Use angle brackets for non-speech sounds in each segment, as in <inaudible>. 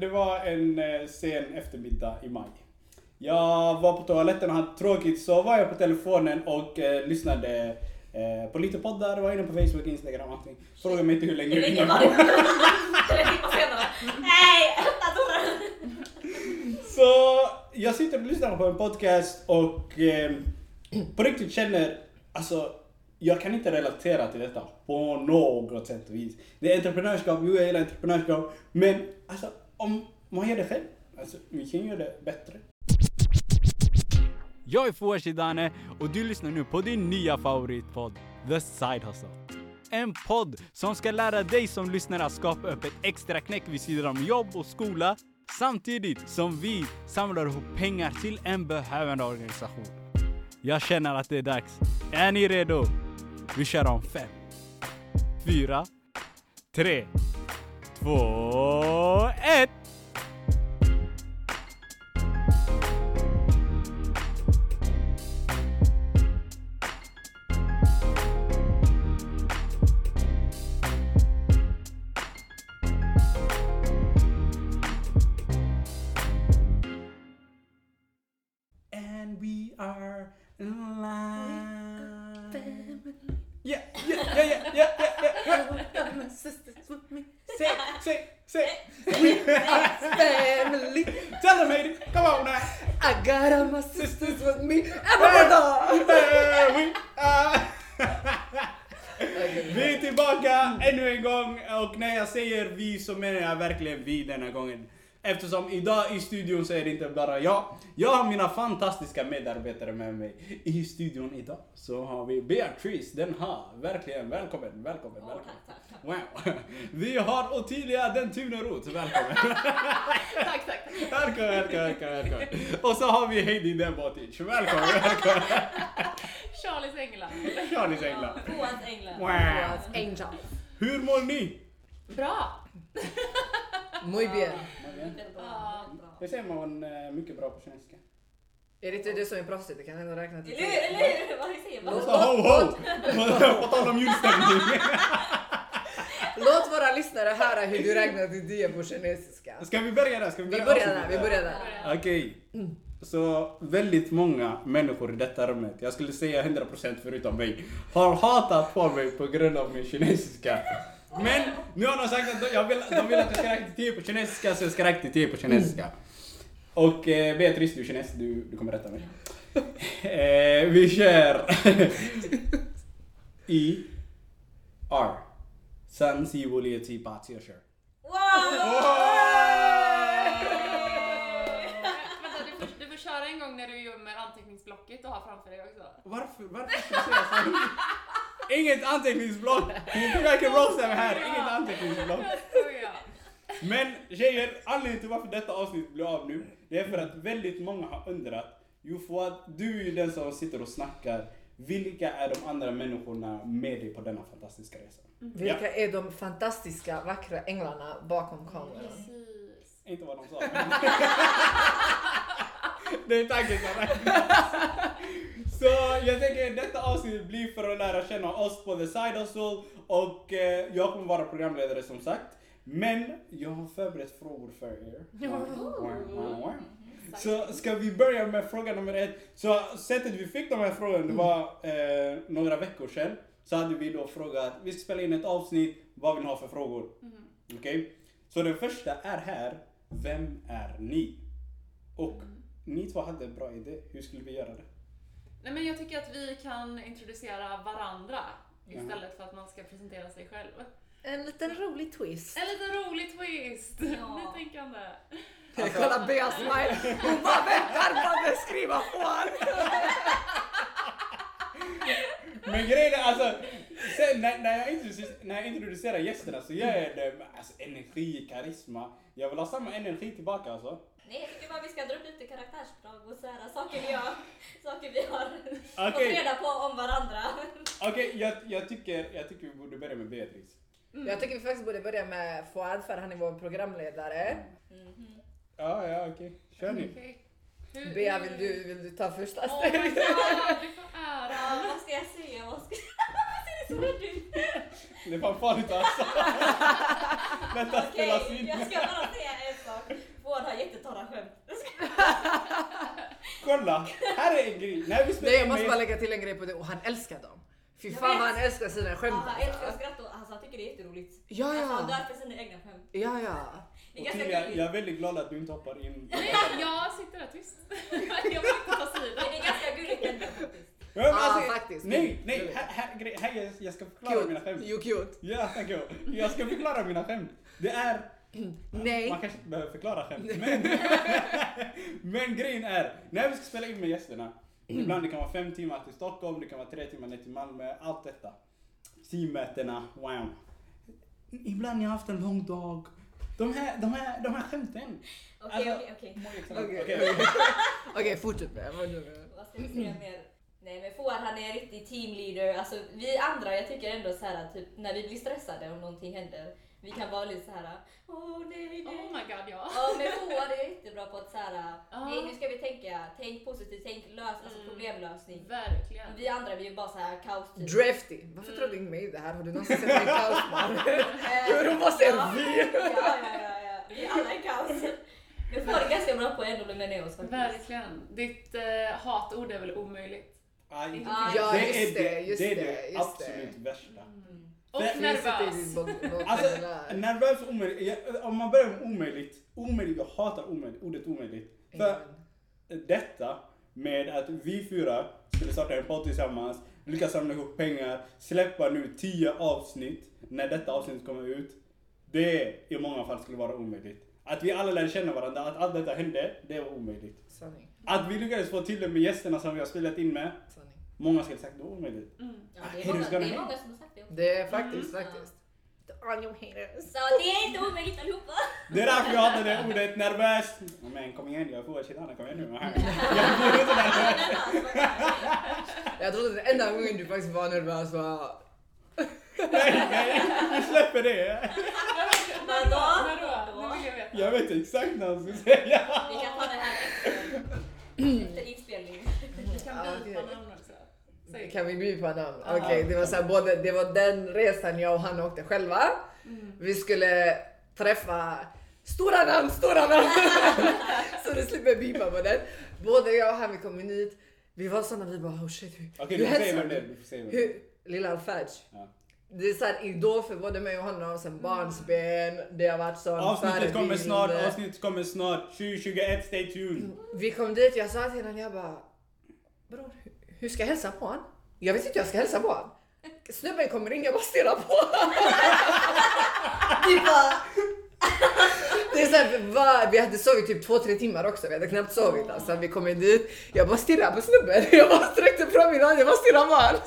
det var en eh, sen eftermiddag i maj. Jag var på toaletten och hade tråkigt så var jag på telefonen och eh, lyssnade eh, på lite poddar, var inne på Facebook, Instagram och allting. Fråga mig inte hur länge Hur länge var det? <laughs> Nej! Så jag sitter och lyssnar på en podcast och eh, på riktigt känner, alltså jag kan inte relatera till detta på något sätt och vis. Det är entreprenörskap, jo jag gillar entreprenörskap, men alltså om man gör det själv, alltså vi kan göra det bättre. Jag är Fouashi Dane och du lyssnar nu på din nya favoritpodd, The Side Hustle. En podd som ska lära dig som lyssnar att skapa upp ett extra knäck vid sidan om jobb och skola samtidigt som vi samlar ihop pengar till en behövande organisation. Jag känner att det är dags. Är ni redo? Vi kör om fem, fyra, tre, två, ett! Tell them, Haiti. Come on now. I got all my sisters with me. Everybody. Are- <laughs> Vi är tillbaka ännu en gång och när jag säger vi så menar jag verkligen vi denna gången. Eftersom idag i studion så är det inte bara jag. Jag har mina fantastiska medarbetare med mig. I studion idag så har vi Beatrice Den har Verkligen välkommen, välkommen, Åh, välkommen. tack, tack, tack. Wow. Vi har Ottilia Den Tuneroth, välkommen. <laughs> Tack, tack. välkommen, välkommen, välkommen, välkommen. Och så har vi Heidi Den Botic, välkommen, välkommen. <laughs> Charlies änglar. Charlies änglar. Fouads änglar. Wow. Fouads angel. Hur mår ni? Bra. <laughs> Muy bien. Väldigt bra. Det säger man eh, mycket bra på kinesiska. Är det inte du som är proffsigt? Du kan ändå räkna till Eller hur? hur? Vad säger man? Ho ho! <laughs> På tal om julstämning. <laughs> Låt våra lyssnare höra hur du räknar till tio på kinesiska. Ska vi börja där? Ska vi Vi börja börjar där, vi börjar där. Okej. Så väldigt många människor i detta rummet, jag skulle säga 100% förutom mig, har hatat på mig på grund av min kinesiska. Men nu har de sagt att de, jag vill, de vill att jag ska räkna till 10 på kinesiska så jag ska räkna till 10 på kinesiska. Och eh, Beatrice, du är kines, du, du kommer rätta mig. <laughs> Eh, vi kör <laughs> I R. San si volia ti pa ti kör. Vänta, du får, du får köra en gång när du gömmer anteckningsblocket och har framför dig också. Varför, varför ska du säga så? Inget anteckningsblock! Ni försöker roasta mig här, inget anteckningsblock. Men tjejer, anledningen till varför detta avsnitt blir av nu, det är för att väldigt många har undrat, jo Fouad, du är ju den som sitter och snackar, vilka är de andra människorna med dig på denna fantastiska resa? Vilka är de fantastiska vackra änglarna bakom kameran? Precis. Inte vad de sa. <laughs> det är tanken som räknas. <laughs> Så jag tänker detta avsnitt blir för att lära känna oss på The Side Hustle och eh, jag kommer vara programledare som sagt. Men jag har förberett frågor för er. Så ska vi börja med fråga nummer ett. Så sättet vi fick de här frågorna, det var eh, några veckor sedan. Så hade vi då frågat, vi ska spela in ett avsnitt, vad vill ni ha för frågor? Okej? Så den första är här, vem är ni? Och ni två hade en bra idé, hur skulle vi göra det? Nej men jag tycker att vi kan introducera varandra istället för att man ska presentera sig själv. En liten rolig twist. En liten rolig twist! Ja. Nytänkande. Kolla Beas smile. Hon bara väntar på att beskriva Juan. Men grejen är alltså, sen när, när, jag introducerar, när jag introducerar gästerna så gör jag det med alltså, energi, karisma. Jag vill ha samma energi tillbaka alltså. Nej, jag tycker bara vi ska dra upp lite karaktärsdrag och så här, saker vi har, saker vi har okay. fått reda på om varandra. Okej, okay, jag, jag, tycker, jag tycker vi borde börja med Beatrice. Mm. Jag tycker vi faktiskt borde börja med Fouad för han är vår programledare. Mm -hmm. Ja, ja, okej. Okay. Kör ni. Okay. Hur, Bea, vill du, vill du ta första oh steget? du får äran. <laughs> Vad ska jag säga? Vad <laughs> ser det så rädd ut? Det är farligt alltså. <laughs> Detta okay. Jag ska bara säga en sak. Fouad har jättetorra skämt kolla! Här är en grej. När vi spelar Nej jag in måste med- bara lägga till en grej på det och han älskar dem. Fy Jag fan vet. vad han älskar sina skämt. han älskar att skratta och alltså, han tycker det är jätteroligt. Ja Alltså, han ja. dör för sina egna skämt. Ja ja. Det är Och ganska gulligt. jag är väldigt glad att du inte hoppar in. Nej, jag sitter där tyst. <laughs> Jag vill inte ta sida. Det är ganska gulligt ändå faktiskt. Ja, men Ah, alltså, faktiskt. Nej, nej, här, här, grej- här, jag- jag ska förklara mina Cute. skämt. You cute. Ja, tack you. Jag ska förklara mina skämt. Det är... Nej. Man kanske inte behöver förklara skämt, men... <laughs> men grejen är, när vi ska spela in med gästerna, ibland det kan vara fem timmar till Stockholm, det kan vara tre timmar ner till Malmö, allt detta. Teammötena, wow. Ibland jag har haft en lång dag. De här, de här, de här skämten. Okej, Alltså- okej, okej. Okej. Okej. <laughs> Okej fortsätt med fortsätt med. Vad ska vi säga mer? Nej men Fouad han är en riktig teamleader. Alltså vi andra, jag tycker ändå så här typ när vi blir stressade om någonting händer. Vi kan vara lite så här. åh nej nej. Oh my god, ja. Ja men Fouad är jättebra på att så här. Ja. nej nu ska vi tänka, tänk positivt, tänk lös, alltså Mm. problemlösning. Verkligen. Vi andra vi är bara så här kaos typ. Drafty. Varför Mm. tror du inte mig i det här? Har du någonsin sett mig i kaosman? <laughs> Eh, Hur hon bara ser ja. vi. Ja, ja, ja, ja. Vi är alla i kaos. Men Fouad är ganska bra på ändå lugna ner oss faktiskt. Verkligen. Ditt eh, hatord är väl omöjligt? Ja, är just det, just det, är det, det just absolut det. värsta. Mm. Och Det- nervös. Alltså, nervös och omöjligt. Jag- Om man börjar med omöjligt. Omöjligt, jag hatar omöjligt, ordet omöjligt. För detta med att vi fyra skulle starta en podd tillsammans, lyckas samla ihop pengar, släppa nu 10 avsnitt när detta avsnitt kommer ut. Det i många fall skulle vara omöjligt. Att vi alla lärde känna varandra, att allt detta hände, det var omöjligt. Sanning. Att vi lyckades få till det med gästerna som vi har spelat in med, Sanning. Många skulle sagt det var omöjligt. Mm. Ja, det, är många, det är många som har sagt det också. Det är faktiskt, Mm. faktiskt. The onion haters. Så det är inte omöjligt allihopa. Det är därför jag hatar det ordet nervös. Men kom igen, jag får shit kom igen nu. Jag inte nervös. Jag trodde den enda gången du faktiskt var nervös var... Nej, nej, vi släpper det. Men då? När då? Nu vill jag vet exakt vad han ska säga. Vi kan ta det här <clears throat> efter, Kan vi byta namn? Ja. Okej, det var så här, både, det var den resan jag och han åkte själva. Mm. Vi skulle träffa stora namn, stora namn! <laughs> så du slipper bipa på den. Både jag och han, vi kom in hit. Vi var såna, vi bara oh shit. Okej, hur du får säga vem det är. Lilla Alfaj. Ja. Det är såhär idol för både mig och honom sen barnsben. Det har varit sån Avsnittet kommer snart, avsnittet kommer snart. 2021, stay tuned. Vi kom dit, jag sa till honom, jag bara Bror, hur- hur ska jag hälsa på honom? Jag vet inte hur jag ska hälsa på honom. Snubben kommer in, jag bara stirrar på honom. Det är så här, va, vi hade sovit typ två, tre timmar också, vi hade knappt sovit. Alltså, vi kom in dit, jag bara stirrade på snubben. <laughs> Jag bara sträckte fram min hand, jag bara stirrade på honom.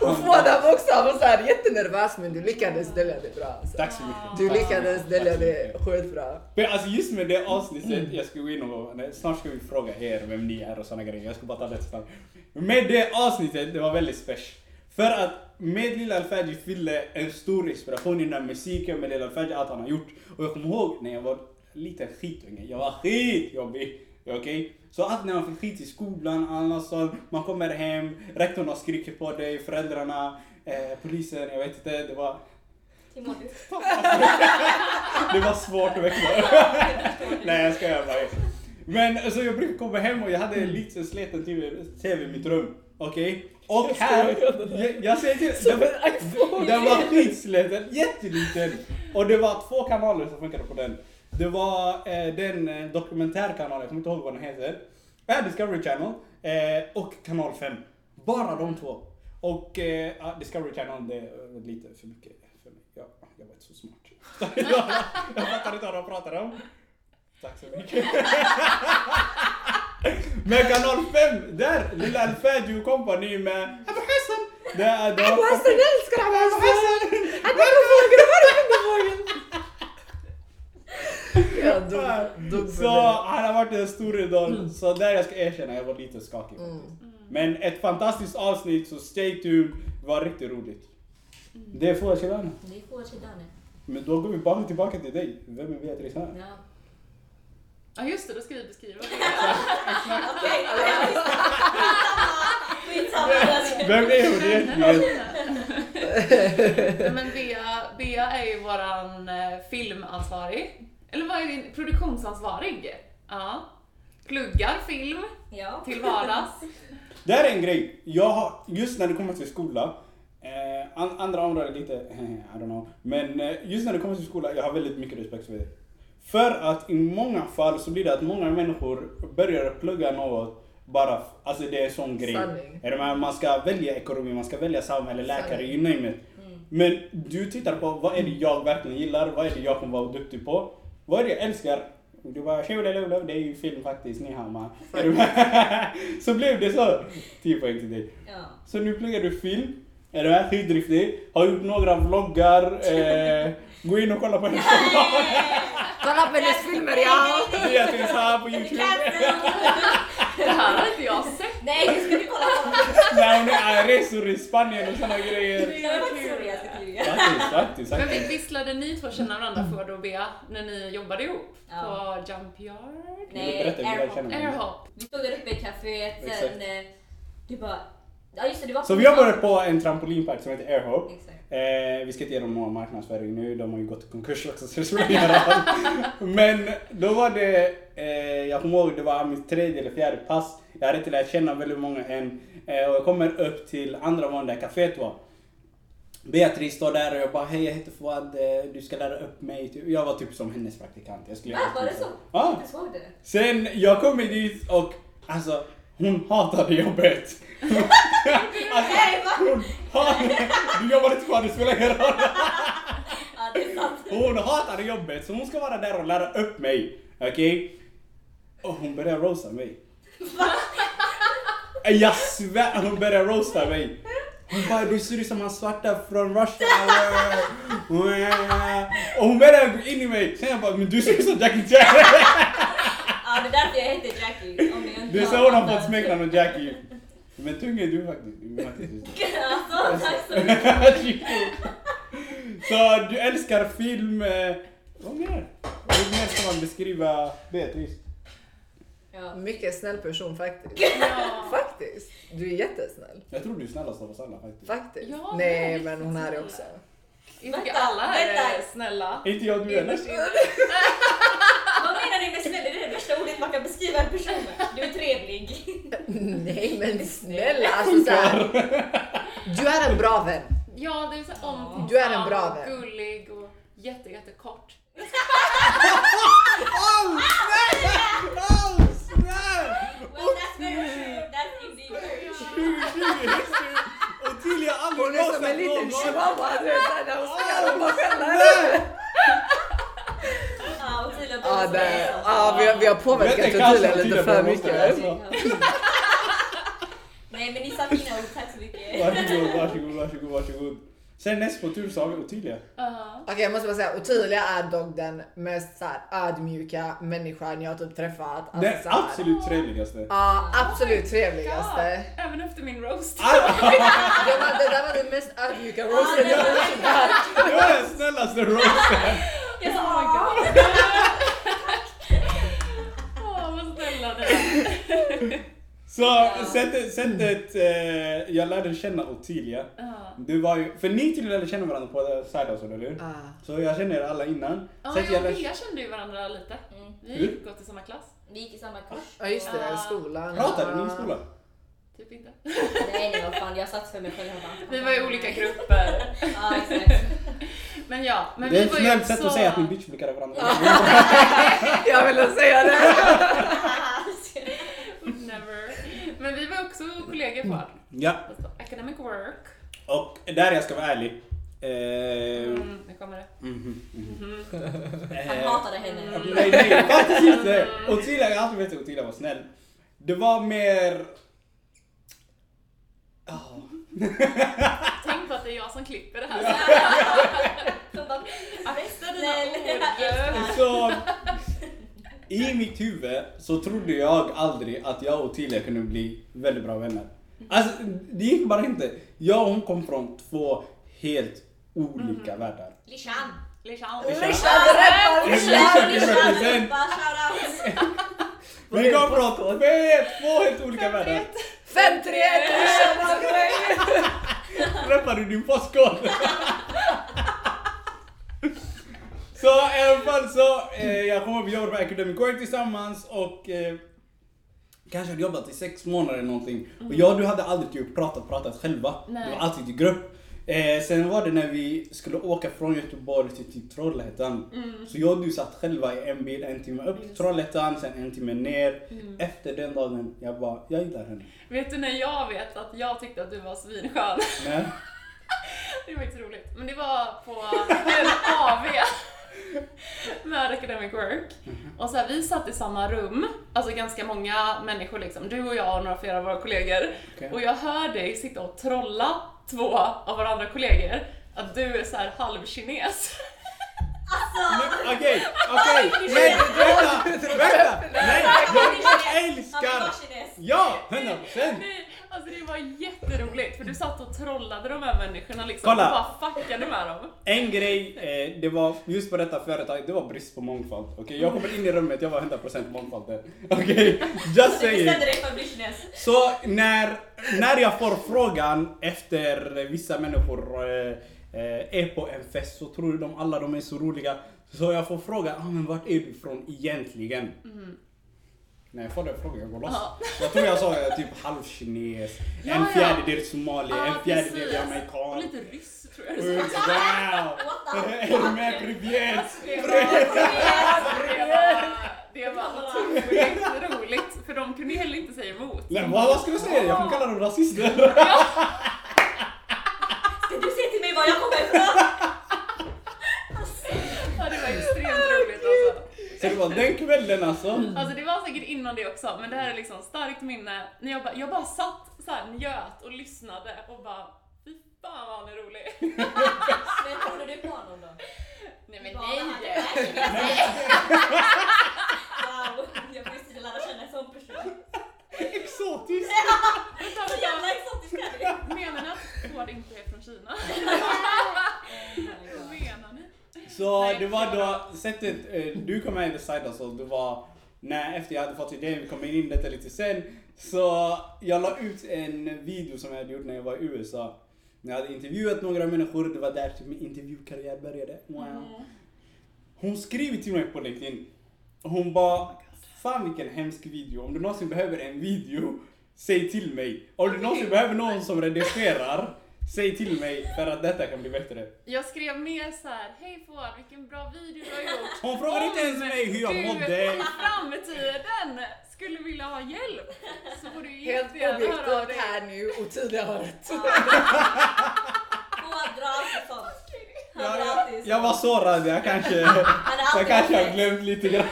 Och Fouad också, han var så här jättenervös men du lyckades dölja det bra. Alltså. Tack så mycket. Du lyckades dölja det skitbra. Men alltså just med det avsnittet, jag ska gå in och, snart ska vi fråga er vem ni är och såna grejer. Jag ska bara ta det snabbt. Med det avsnittet, det var väldigt special. För att med Lilla Alfadji fyllde en stor inspiration i den här musiken med Lilla Alfadji, allt han har gjort. Och jag kommer ihåg när jag var liten skitunge, jag var skitjobbig. Okej? Så allt när man fick skit i skolan, sånt, man kommer hem, rektorn har skrikit på dig, föräldrarna, eh, polisen, jag vet inte, det var <laughs> det var svårt att växa <laughs> Nej jag skojar bara. Men alltså, jag brukar komma hem och jag hade en liten sliten TV, TV i mitt rum. Okej? Och här, jag, jag säger till Som den, en iPhone. den var skitsliten, jätteliten. Och det var två kanaler som funkade på den. Det var eh, den eh, dokumentärkanalen, jag kommer inte ihåg vad den heter. Äh, Discovery Channel. Eh, och kanal 5. Bara de två. Och eh, Discovery Channel, det är lite för mycket för mig. Jag, jag var inte så smart. <laughs> jag fattar inte vad de pratar om. Tack så mycket. <laughs> Men kanal 5, där! Lilla Alfadji och company med Abu Hassan. Det är de. Abu Hassan älskar Abu Hassan! Han är på fågeln, han är för Så det. han har varit en stor idol. Så där jag ska erkänna, jag var lite skakig Mm. faktiskt. Men ett fantastiskt avsnitt, så stay tuned. Det var riktigt roligt. Det är Fouad Shilane. Det är Fouad Shidane. Men då går vi bara tillbaka till dig. Vem är Beatrice här? Ja. Ja just det, då ska vi beskriva det. Okej. Vem är hon egentligen? Men Bea, Bea är ju våran eh, filmansvarig. Eller vad är din produktionsansvarig? Ja. pluggar film Ja. till vardags. Det här är en grej. Jag har, just när det kommer till skola, eh, an, andra områden lite, <laughs> I don't know. Men eh, just när det kommer till skola, jag har väldigt mycket respekt för det. För att i många fall så blir det att många människor börjar plugga något bara, alltså det är en sån grej. Sanning. Man ska välja ekonomi, man ska välja samhälle, läkare, Sanning. you name it. Men du tittar på vad är det jag verkligen gillar, vad är det jag kommer vara duktig på, vad är det jag älskar. Du bara det är ju film faktiskt, ni har med? <laughs> Så blev det så. 10 poäng till dig. Ja. Så nu pluggar du film, är du med? Skitdriftig, har gjort några vloggar, eh, gå in och kolla på hennes kanal. Kolla på hennes filmer ja! Beatrice här på youtube. Det här har inte jag sett. Nej, det ska vi kolla på. När hon är resor i Spanien och såna grejer. Det var faktiskt roligt Men vi- visst lärde ni två känna varandra för och Bea när ni jobbade ihop Ja. på Jump Yard? Nej, airhop. Vi stod där uppe i kaféet, sen eh, du bara... Ja just det, du var Så vi jobbade på en trampolinpark som heter Airhope. Eh, vi ska inte ge dem någon marknadsföring nu, de har ju gått i konkurs också så det spelar ingen roll. Men då var det, eh, jag kommer ihåg det var mitt tredje eller fjärde pass. Jag hade inte lärt känna väldigt många än. Eh, och jag kommer upp till andra våningen där kaféet var. Beatrice står där och jag bara hej jag heter Fouad, eh, du ska lära upp mig. Typ. Jag var typ som hennes praktikant. Jag skulle Va, var det så? Ja. Jag inte det. Sen jag kommer dit och alltså hon hatade jobbet. alltså, Nej, hon hatade, du jobbar inte kvar, det spelar ingen roll. Hon hatade jobbet så hon ska vara där och lära upp mig. Okej? Och hon börjar roasta mig. Jag svär, hon börjar roasta mig. Hon bara du ser ut som han svarta från Hour. Och hon börjar gå in i mig. Sen jag bara men du ser ut som Jackie Chan. Ja, det är därför jag heter Jackie. Inte Det är så hon har fått smeknamnet Jackie. Men tung är du faktiskt. Är. Alltså, tack så mycket. <laughs> så du älskar film. eh, Vad mer? Hur mer ska man beskriva Beatrice? Ja. Mycket snäll person faktiskt. Ja. Faktiskt. Du är jättesnäll. Jag tror du är snällast av oss alla faktiskt. Faktiskt. Ja, Nej är men hon är det riktigt också. Jag tycker Vänta, alla här är snälla. Inte jag du heller. Innerst inne. Vad menar ni med snäll? Det är det värsta ordet man kan beskriva en person. Du är trevlig. Nej men snälla alltså såhär. Du är en bra vän. Ja, det är så omtänksam Du är en bra och vän. gullig och jätte, jättekort. Oh, snäll! Oh, snäll! Well, that's very true. That's indeed very true. Ottilia har aldrig Hon är som en liten chihuahua du vet såhär när hon på. Nej! Ja, säga så. ja vi, har- vi har påverkat Ottilia lite för mycket. <laughs> Nej, men ni sa fina ord. Tack så mycket. Varsågod, varsågod, varsågod, varsågod. Sen näst på tur så har vi Ottilia. Ja. Okej jag måste bara säga, Ottilia är dock den mest så här, ödmjuka människan jag har typ träffat. Alltså, Den här- absolut trevligaste. Ja, absolut God, trevligaste. Även efter min roast. <laughs> Det, var, det där var den mest ödmjuka roasten jag någonsin hört. Det var den snällaste roasten. Jag sa Oh my god. <laughs> Ni är. <laughs> Så sättet, sättet eh, jag lärde känna Ottilia. Ja. Det var ju, för ni till lärde känna varandra på Side Hustle, eller hur? Ah. Så jag känner er alla innan. Ja, Sättet jag och lärde- Bea kände ju varandra lite. Mm. Vi Hur? gick gått i samma klass. Vi gick i samma kurs. Ja just det, Ja. skolan. Pratade ni i Ja. skolan? Typ inte. Nej, nej, vad fan. Jag satt för mig själv. bara, Vi var i olika grupper. <laughs> Ja, exakt. Men ja, men Det är vi ett snällt sätt att säga att ni bitchblickade varandra. <laughs> Jag ville säga det. Never. Men vi var också kollegor på Ja, alltså, Academic Work. och där jag ska vara ärlig. Eh, Mm, nu kommer det. mhm, mhm. Han Eh, hatade henne. Nej, nej, faktiskt inte. Ottilia, jag har alltid vetat att Ottilia var snäll. Det var mer... Ja. Tänk på att det är jag som klipper det här. Akta <laughs> dina ord. Så... I mitt huvud så trodde jag aldrig att jag och Ottilia kunde bli väldigt bra vänner. Alltså, det gick bara inte. Jag och hon kom från två helt olika världar. Lishan. Lishan. Lishan. Lishan Lishan. Vi kom från två helt, olika världar. 531 Lishan! Träffar du din postkod? <laughs> Så i alla fall så, eh, jag kommer vi jobbade på Academic Work tillsammans och eh, kanske hade jobbat i sex månader eller någonting. Och jag och du hade aldrig typ pratat, pratat själva. Nej. Det var alltid i grupp. Eh, sen var det när vi skulle åka från Göteborg till typ Trollhättan. Så jag och du satt själva i en bil en timme upp till Trollhättan, sen en timme ner. Efter den dagen, jag bara, jag gillar henne. Vet du när jag vet att jag tyckte att du var svinskön? Nej. <laughs> Det var inte roligt. Men det var på en AV med Academic Work. Och så här, vi satt i samma rum, alltså ganska många människor liksom. Du och jag och några flera av våra kollegor. Okej. Och jag hör dig sitta och trolla två av våra andra kollegor att du är så här halvkines. Men, Okej, okej, men vänta, vänta! Nej, jag älskar... Han var kines. Ja, 100 procent! Nej, alltså det var jätteroligt för du satt och trollade de här människorna liksom Kolla. och bara fuckade med dem. En grej, eh, det var just på detta företag, det var brist på mångfald. Okej, jag kommer in i rummet, jag var 100% mångfald där. <laughs> Okej, just Du saying. Så när, när jag får frågan efter vissa människor eh, eh, är på en fest så tror de alla de är så roliga. Så jag får fråga, ah, men vart är du ifrån egentligen? När jag får den frågan, jag går loss. Ja. Jag tror jag sa eh, typ halvkines, Ja, en fjärdedel somali, Ja, en fjärdedel precis. Och jamaican. lite ryss tror jag du sa. Wow! Är <laughs> du med Privet? Det var, otroligt roligt för de kunde heller inte säga emot. Nej, vad, vad ska du säga? Jag kommer kalla dem rasister. Ska du säga till mig var jag kommer ifrån? Så det var den kvällen alltså. Alltså det var säkert innan det också, men det här är liksom starkt minne. När jag, bara, jag bara satt så här, njöt och lyssnade och bara fy fan vad han är rolig. <laughs> Men trodde du på honom då? Nej men <laughs> nej! Wow, jag måste lära känna en sån person. Exotiskt. Vänta, Så jävla exotisk är du. Menar ni att Ford inte är från Kina? <laughs> Så Nej, det var då sättet eh, du kom med i The Side Hustle, det var när efter jag hade fått idén, vi kommer in detta lite sen, så jag la ut en video som jag hade gjort när jag var i USA. När jag hade intervjuat några människor, det var där typ min intervjukarriär började. Wow. Hon skriver till mig på LinkedIn, hon bara Fan vilken hemsk video, om du någonsin behöver en video, säg till mig. Om du någonsin behöver någon som redigerar, säg till mig för att detta kan bli bättre. Jag skrev mer så här: hej Ford, vilken bra video du har gjort. Hon frågade inte ens mig hur jag Om mådde. du i framtiden skulle vilja ha hjälp så får du Helt jättegärna höra av objektivt dig. här nu och tidigare har rätt. Hon drar alltid sånt. Han Ja, drar jag, alltid jag var sånt. sårad, jag kanske, Han är jag alltid kanske har glömt lite grann.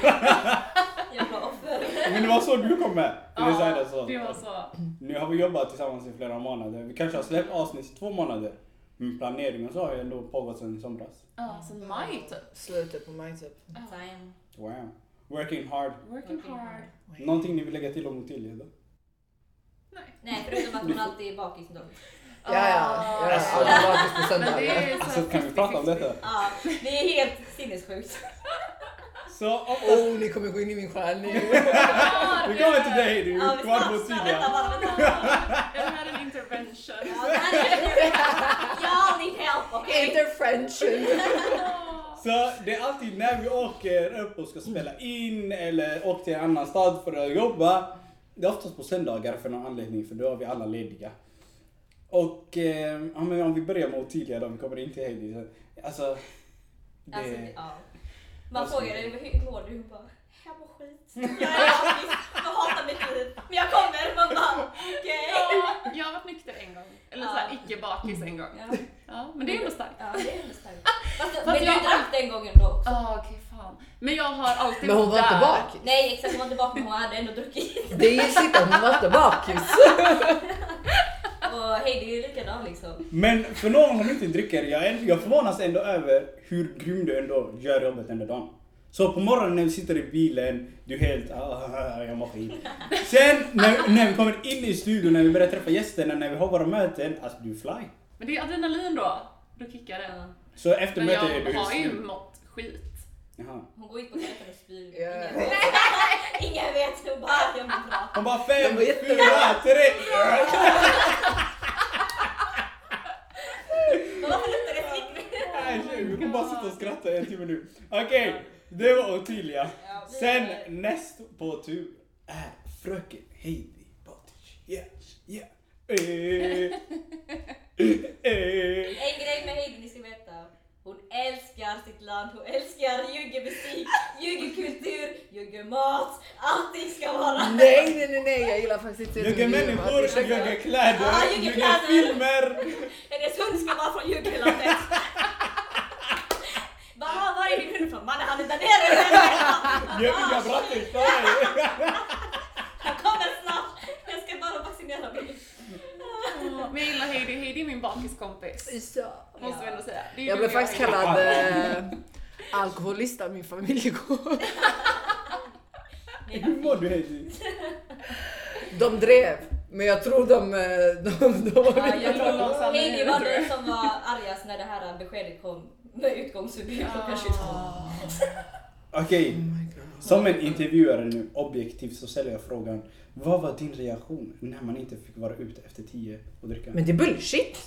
Men det var så du kom med. Ja, Hustle. det var så. Nu har vi jobbat tillsammans i flera månader. Vi kanske har släppt avsnitt i två månader. Men planeringen så har ju ändå pågått sedan i somras. Ja, sen maj typ. Slutet på maj typ. Time. Wow. Working hard. Working hard. Någonting ni vill lägga till om Ottilia då? Nej. Nej, förutom att hon alltid är bakis då. Ja, ja. ja, ja. Alltså. Alla bakis på det söndagar. är så Alltså kan vi prata om detta? Ja, det är helt sinnessjukt. Så oftast... Oh, ni kommer gå in i min själ nu. <laughs> Vi kommer till dig du, vi kvar på ska- Ottilia. Vänta bara, vänta bara. Är det här en intervention? Ja, det här är- Jag need help, okej? Intervention. <laughs> Så det är alltid när vi åker upp och ska spela in eller åker till en annan stad för att jobba. Det är oftast på söndagar för någon anledning för då är vi alla lediga. Och eh, om vi börjar med Ottilia då, vi kommer in till Heidi. så- Alltså, det... Alltså, ja. Man frågar dig hur mår du? Hon bara, <laughs> jag mår skit. Jag är bakis. Jag hatar mitt liv. Men jag kommer. Man bara, okej. Ja, jag har varit nykter en gång. Eller så här, Ja. icke bakis en gång. Ja. Ja, men det är ändå starkt. Ja, det är ändå starkt. <laughs> Fast, Fast men du jag- drack den gången då också. Ja, okej fan. Men jag har alltid Men hon var varit inte där. bakis. Nej exakt, hon var inte bakis men hon hade ändå druckit. Det är ju sitt hon var inte bakis. <laughs> Och Heidi är ju likadan liksom. Men för någon som inte dricker, jag, är- jag förvånas ändå över hur grym du ändå gör jobbet under dagen. Så på morgonen när vi sitter i bilen, du är helt ah, jag mår skit. Sen när, när vi kommer in i studion, när vi börjar träffa gästerna, när vi har våra möten, alltså du är fly. Men det är adrenalin då. Då kickar det. Så efter mötet är du jag har ju helt mått skit. Jaha. Hon går ut på toaletten och spyr. Ja. Ingen vet. Hon bara, jag mår bra. Hon bara fem, fyra, tre. Vi kommer bara sitta och skratta i en timme nu. Okej, det var Ottilia. Sen näst på tur är fröken Heidi Bottish. Yeah, yeah. Eh, eh. En grej med Heidi ni ska veta. Hon älskar sitt land, hon älskar juggemusik, <laughs> juggekultur, juggemat. Allting ska vara... Nej, nej, nej, nej, jag gillar faktiskt inte Jugge människor, jugge kläder, Ja, jugge juggekläder. filmer. <laughs> Hennes hund ska vara från juggelandet. <laughs> Bara, var är din hund från? Mannen han är där nere! Gövinga Brattenstad. Han kommer snart! Jag ska bara vaccinera mig. Ja, Men jag gillar Heidi, Heidi är min bakiskompis. Ja. Måste vi ändå säga. Jag blev faktiskt Heidi. kallad eh, <laughs> alkoholist av min familjegård. <laughs> Hur mår du Heidi? De drev, men jag tror de, eh, de, de var Ja, jag tror Heidi var den jag. som var argast när det här beskedet kom med utgångsförbud klockan 22. Okej, som en intervjuare nu, objektivt, så ställer jag frågan. Vad var din reaktion när man inte fick vara ute efter tio och dricka? Men det är bullshit!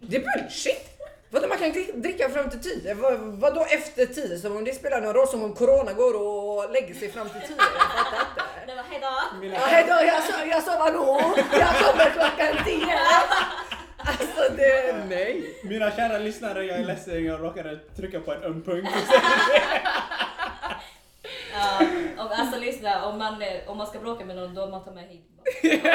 Det är bullshit! Vadå man kan dri- dricka fram till 10? Vad, vadå efter 10? Som om det spelar någon roll som om corona går och lägger sig fram till 10? Jag fattar inte. Det var hejdå! Ja, hejdå, jag sa, jag sa vadå? Jag kommer klockan 10! Alltså det, nej. Mina kära lyssnare, jag är ledsen, jag råkade trycka på en öm punkt. <laughs> Ja, om, alltså lyssna, om man, eh, om man ska bråka med någon då man tar med Heidi. <laughs>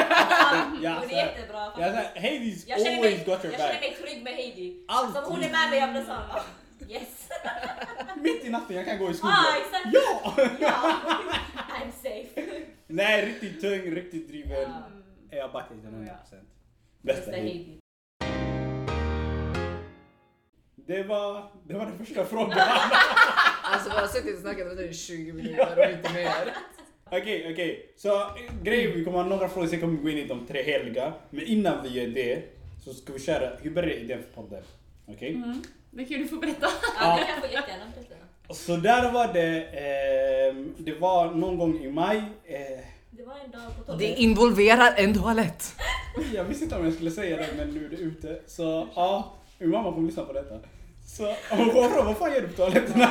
Ja, det är jättebra. Jag säger, Heidis Jag känner, mig, always jag got your känner back. mig trygg med Heidi. Alltid. Alltså, om hon är med mig jag blir sån, yes. <laughs> Mitt i natten, jag kan gå i skogen. Ah, exakt. Ja! Ja, <laughs> I'm safe. Nej, riktigt tung, riktigt driven. Ja. Jag backar till 100%. Bästa Bästa. Heidi. Det var, det var den första frågan. Alltså vi har suttit och snackat med dig i 20 minuter och inte mer. Okej, okej. Så eh, grejen, vi kommer ha några frågor, sen kommer vi gå in i de tre heliga. Men innan vi gör det så ska vi köra, hur började idén för podden? Okej? Mm. Det kan du få berätta. Ja, det kan få jättegärna berätta. Så där var det, ehm, det var någon gång i maj. Eh, Det var en dag på tolv. Det involverar en toalett. jag visste inte om jag skulle säga det men nu är det ute. Så ja, min mamma kommer lyssna på detta. Så hon kommer vad fan gör du på toaletten? <laughs>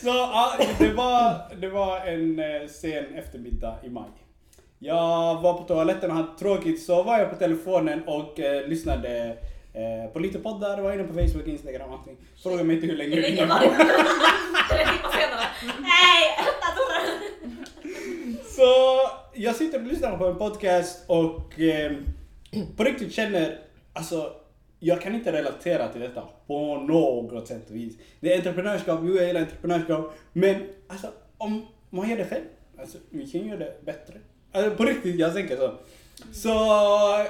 Så ja, det var, det var en eh, sen eftermiddag i maj. Jag var på toaletten och hade tråkigt så var jag på telefonen och eh, lyssnade eh, på lite poddar, var inne på Facebook, Instagram och allting. Fråga mig inte hur länge Hur jag länge var det? Tre timmar senare. Nej! Så jag sitter och lyssnar på en podcast och eh, på riktigt känner, alltså jag kan inte relatera till detta på något sätt och vis. Det är entreprenörskap, jo jag gillar entreprenörskap, men alltså om man gör det själv, alltså vi kan göra det bättre. Alltså på riktigt, jag tänker så. Så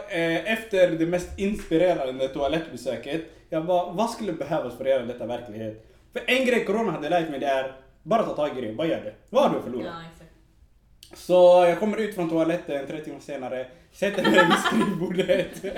eh, efter det mest inspirerande toalettbesöket, jag bara, vad skulle behövas för att göra detta verklighet? För en grej corona hade lärt mig det är, bara ta tag i det, bara gör det. Vad har du att förlora? Ja. Så jag kommer ut från toaletten tre timmar senare, sätter mig vid skrivbordet <laughs>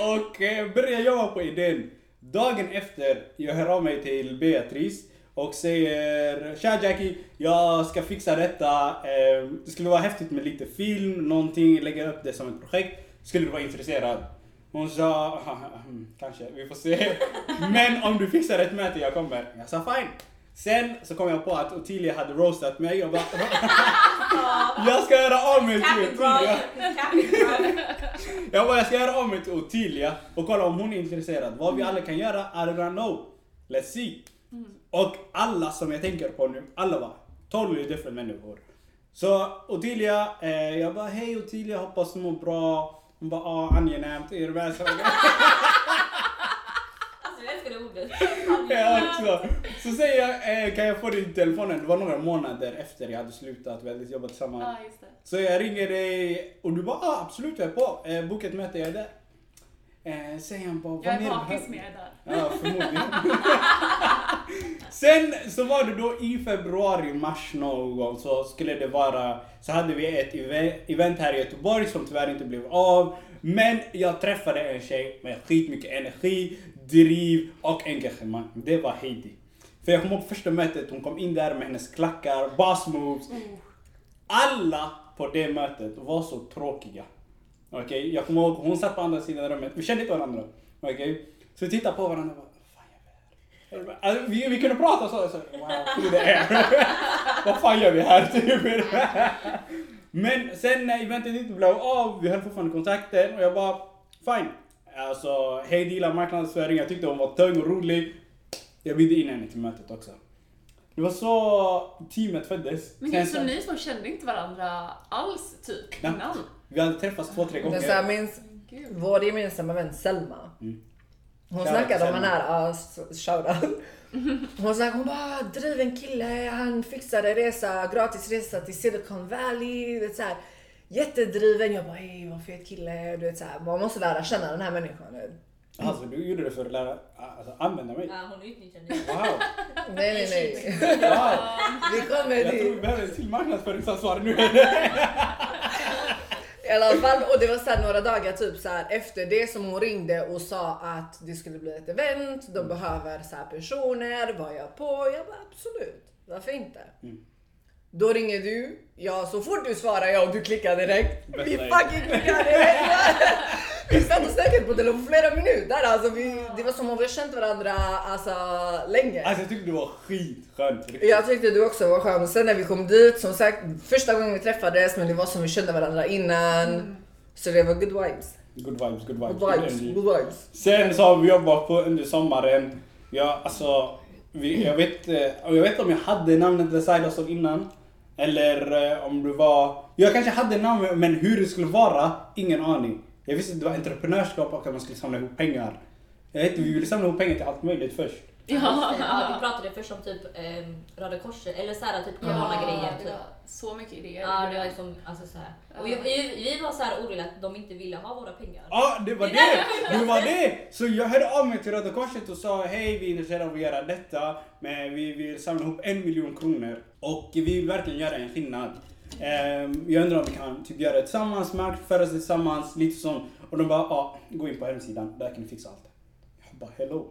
och eh, börjar jobba på idén. Dagen efter, jag hör av mig till Beatrice och säger Tja Jackie, jag ska fixa detta. Ehm, det skulle vara häftigt med lite film, någonting, lägga upp det som ett projekt. Skulle du vara intresserad? Hon sa, mm, kanske, vi får se. <laughs> Men om du fixar ett möte, jag kommer. Jag sa fine. Sen så kom jag på att Ottilia hade roastat mig och bara <laughs> <laughs> Jag ska göra av mig till! Ottilia. Jag bara, jag ska göra av mig till Ottilia och kolla om hon är intresserad. Vad vi alla kan göra, I don't know. Let's see. Och alla som jag tänker på nu, alla var totally different människor. Så Ottilia, eh, jag bara hej Ottilia, hoppas du mår bra. Hon bara ah, angenämt, är du med? <laughs> Så- Alltså jag älskar det ordet. <laughs> Jag också. Så säger jag, eh, kan jag få din telefonen? Det var några månader efter jag hade slutat, vi hade jobbat tillsammans. Ja, just det. Så jag ringer dig och du bara ah, absolut jag är på. Eh, boka ett möte, jag är där. Eh, säger han bara vad Jag är bakis med där. Ja förmodligen. <laughs> Sen så var det då i februari, mars någon gång så skulle det vara, så hade vi ett eve- event här i Göteborg som tyvärr inte blev av. Men jag träffade en tjej med skitmycket energi, driv och engagemang. Det var Heidi. För jag kommer ihåg första mötet, hon kom in där med hennes klackar, boss moves. Alla på det mötet var så tråkiga. Okej, jag kommer ihåg hon satt på andra sidan rummet, vi kände inte varandra. Okej, så vi tittade på varandra och bara, "Vad fan gör vi Alltså, vi, vi kunde prata så, så wow, who the air. Vad fan gör vi här typ? <laughs> Men sen när eventet inte blev av, vi höll fortfarande kontakten och jag bara fine. Alltså, hej gillar marknadsföring, jag tyckte hon var tung och rolig. Jag bjöd in henne till mötet också. Det var så teamet föddes. Men så ni två kände inte varandra alls typ Nej. innan? Vi hade träffats två, tre Men så här, gånger. minns Gud. vår gemensamma vän Selma. Mm. Hon snackade om den här, uh, shoutout. <laughs> Hon snackade, hon bara driven kille, han fixade resa, gratis resa till Silicon Valley. Du vet, så här, jättedriven. Jag bara ey vad fet kille. Du vet, så här, man måste lära känna den här människan. Alltså du gjorde det för att lära, alltså, använda mig. Ja, hon utnyttjar dig. Wow. <laughs> Nej nej nej. wow. Vi kommer Jag tror vi dit. behöver en till marknadsföringsansvarig nu. <laughs> I alla fall, och det var så några dagar typ så här, efter det som hon ringde och sa att det skulle bli ett event, de behöver så här personer, var jag på? Jag bara absolut, varför inte? Mm. Då ringer du, ja så fort du svarar ja och du klickar direkt. Vi fucking klickade direkt! <laughs> Vi satt och snackade på telefon flera minuter, alltså vi, det var som om vi känt varandra alltså, länge. Alltså jag tyckte du var skitskönt. Jag tyckte du också var skön. Och sen när vi kom dit, som sagt, första gången vi träffades, men det var som vi kände varandra innan. Så det var good vibes. Good vibes, good vibes. Good vibes, good vibes. Sen så har vi jobbat på under sommaren. Ja, alltså, vi, jag, vet, eh, jag vet om jag hade namnet Hustle innan. Eller eh, om det var... Jag kanske hade namn men hur det skulle vara, ingen aning. Jag visste att det var entreprenörskap och att man skulle samla ihop pengar. Jag vet, vi ville samla ihop pengar till allt möjligt först. Ja, Ja. ja, vi pratade först om typ eh, Röda Korset eller så här typ coronagrejer. det Typ. var så mycket idéer. Ja, det var liksom, alltså så här. Och vi, vi, var så här oroliga att de inte ville ha våra pengar. Ja, det var det! Det var det! Så jag hörde av mig till Röda Korset och sa hej, vi är intresserade av att göra detta, men vi vill samla ihop en miljon kronor och vi vill verkligen göra en skillnad. Ehm, jag undrar om vi kan typ göra det tillsammans, marknadsföra tillsammans, lite sånt. Och de bara, ja, gå in på hemsidan, där kan ni fixa allt. Jag bara, hello.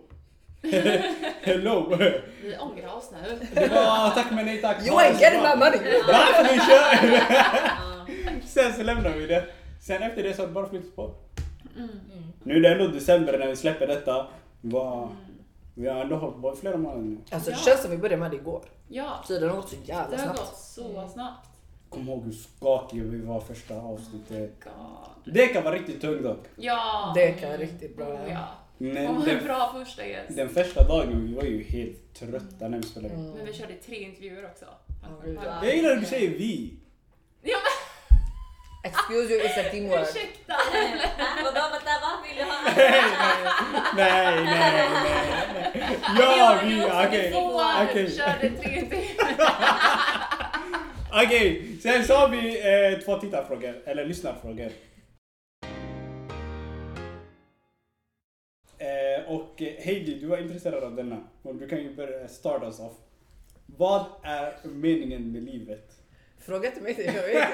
<laughs> hello. Vi ångrar oss nu. Det var tack men nej tack. You ain't getting my money! Varför vi kör? Sen så lämnar vi det. Sen efter det så har det bara flyttat på. Mm. Nu är det ändå december när vi släpper detta. Vi, var, vi har ändå hållit på i flera månader nu. Alltså det Ja. känns som vi började med det igår. Ja, Tiden har gått så jävla det har snabbt. gått så snabbt. Kom ihåg hur skakiga vi var första avsnittet. God. Det kan vara riktigt tungt dock. Ja. Det kan jag riktigt bra. Oh, ja. Men Och en den, bra första gäst. den första dagen vi var ju helt trötta när vi spelade in. Mm. Men vi körde tre intervjuer också. Jag gillar att du säger vi. Ja Excuse you, it's a men teamwork. ursäkta! <laughs> Vadå, vänta, vad vill du ha? <laughs> Nej, nej, nej, nej. Ja, vi, okej. Två Okej. körde tre intervjuer. <laughs> Okej, sen så har vi eh, två tittarfrågor, eller lyssnarfrågor. Och eh, Heidi, du var intresserad av denna. Och du kan ju börja start us off. Vad är meningen med livet? Fråga till mig, jag vet inte. <laughs> <laughs>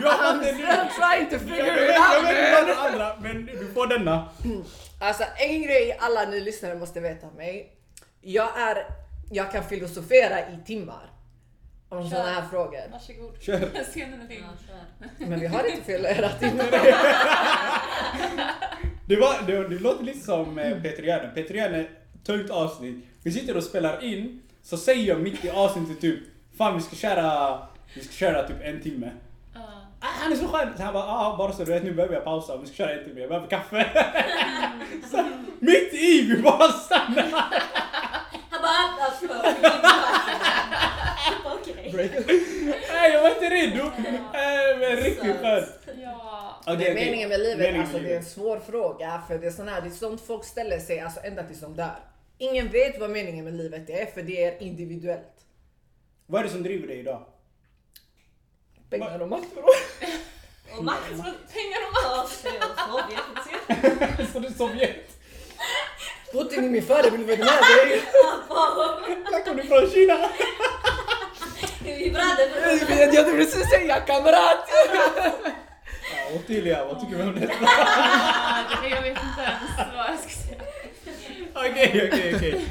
I'm trying to Jag figure vet it jag vet inte out andra, men du får denna. Alltså en grej alla ni lyssnare måste veta om mig. Jag är, jag kan filosofera i timmar. Om sådana här frågor. Varsågod. Kör. Scenen är din. Men vi har inte flera timmar. <laughs> Det, var, det, det låter lite som eh, Peter Järne. Peter Järne, tungt avsnitt. Vi sitter och spelar in, så säger jag mitt i avsnittet typ Fan vi ska köra, vi ska köra typ en timme. Ja. Ah, han är så skön! Så han bara, ah, bara så du vet nu behöver jag pausa, vi ska köra en timme, jag behöver kaffe. så, mitt i, vi bara stannar. Han bara, alltså, okej. Jag var inte redo. Eh, men riktigt skönt. Är okej. meningen med livet, Meningen alltså med det är en svår fråga. För det är, sån här, det är sånt folk ställer sig alltså, ända tills de dör. Ingen vet vad meningen med livet är, för det är individuellt. Vad är det som driver dig idag? Pengar och makt bror. <laughs> Och Max, Pengar och ja, Sovjet. <laughs> Så är Sovjet? Putin är min förebild, vet du med dig? Jag kommer från Kina. Vi Jag vet, Jag tänkte precis säga kamrat! <laughs> Ja, Ottilia, vad tycker du om detta? Det- <laughs> Jag vet inte ens vad jag ska säga. Okej, okej, okej.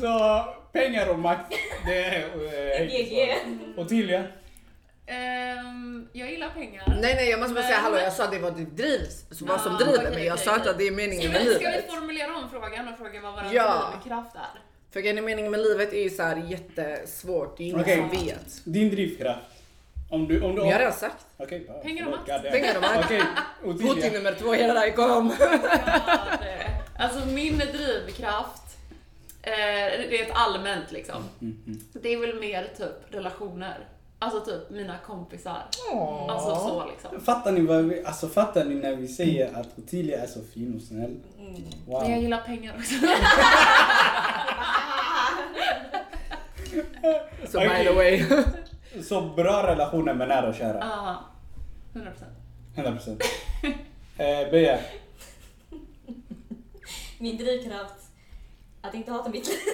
Så pengar och makt, det är... eh, GG. Ottilia? Ehm, jag gillar pengar. Nej nej jag måste bara Men- säga hallå jag sa det var det drivs, så vad som driver mig. Jag sa inte att det är meningen med vi, ska vi livet. formulera om frågan och fråga vad vår Ja. drivkraft är? För grejen meningen med livet är ju så här jättesvårt, det är ingen Okej. som vet. Din drivkraft. Om du... Om du Jag har redan sagt. Okej, bra. Pengar och makt. Pengar och makt. Okej, Putin nummer två, hela där kom. Ja, det. Alltså min drivkraft, eh, det är ett allmänt liksom. Mm, mm. Det är väl mer typ relationer. Alltså typ mina kompisar. Åh. Alltså så liksom. Fattar ni, vad vi, alltså, fattar ni när vi säger att Ottilia är så fin och snäll? Mm. Wow. Men jag gillar pengar också. <laughs> Så by the way. Så bra relationer med nära och kära. Ja, 100%. 100 procent. <laughs> Eh, Beja. Min drivkraft, att inte hata mitt liv. <laughs>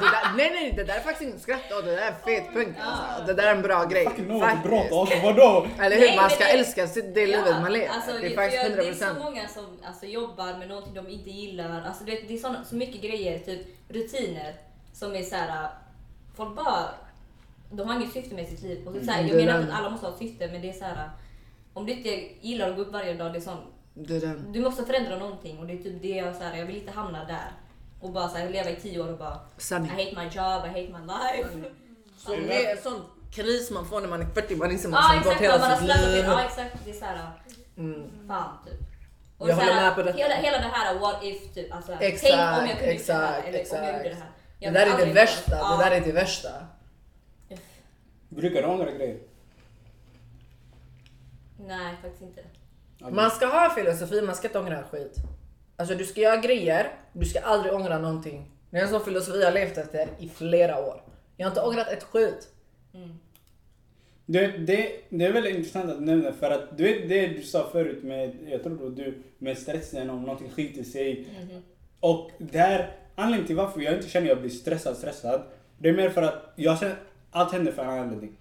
Det där, nej nej det där är faktiskt inte skratt åt, det där är fet punkt alltså. Det där är en bra grej. Fucking något brott alltså, vadå? Eller hur? Nej, Man ska det- älska sitt- det livet man lever. Alltså, det är faktiskt jag- 100 Det är så procent. många som alltså, jobbar med någonting de inte gillar. Alltså, du vet, det är såna, så mycket grejer, typ rutiner, som är så här. Folk bara... De har inget syfte med sitt liv. Och så, så här, Mm, jag det menar inte att alla måste ha ett syfte, men det är så här. Om du inte gillar att gå upp varje dag, det är sån, Det du måste förändra någonting. Och det är typ det jag, så här, jag vill inte hamna där. Och bara så här, leva i tio år och bara I Sanning. hate my job, I hate my life. Så det är sån kris man får när man är 40, man inser man har gått hela sitt liv. Ja exakt, det är såhär, Mm. fan typ. Och Jag så här, håller med på detta. Hela, hela det här what if typ, alltså, Exakt, tänk om jag kunde exakt, göra det här, eller om jag exakt. gjorde det här. Det där är det värsta, det där är det värsta. Brukar du ångra grejer? Nej faktiskt inte. Man ska ha en filosofi, man ska inte ångra skit. Alltså du ska göra grejer, du ska aldrig ångra någonting. Det är en sån filosofi jag har levt efter i flera år. Jag har inte ångrat ett skit. Det, det, det är väldigt intressant att nämna för att du vet det du sa förut med, jag tror det var du, med stressen om någonting skiter sig. Och där, anledningen till varför jag inte känner att jag blir stressad, stressad. Det är mer för att jag känner, allt händer för en anledning.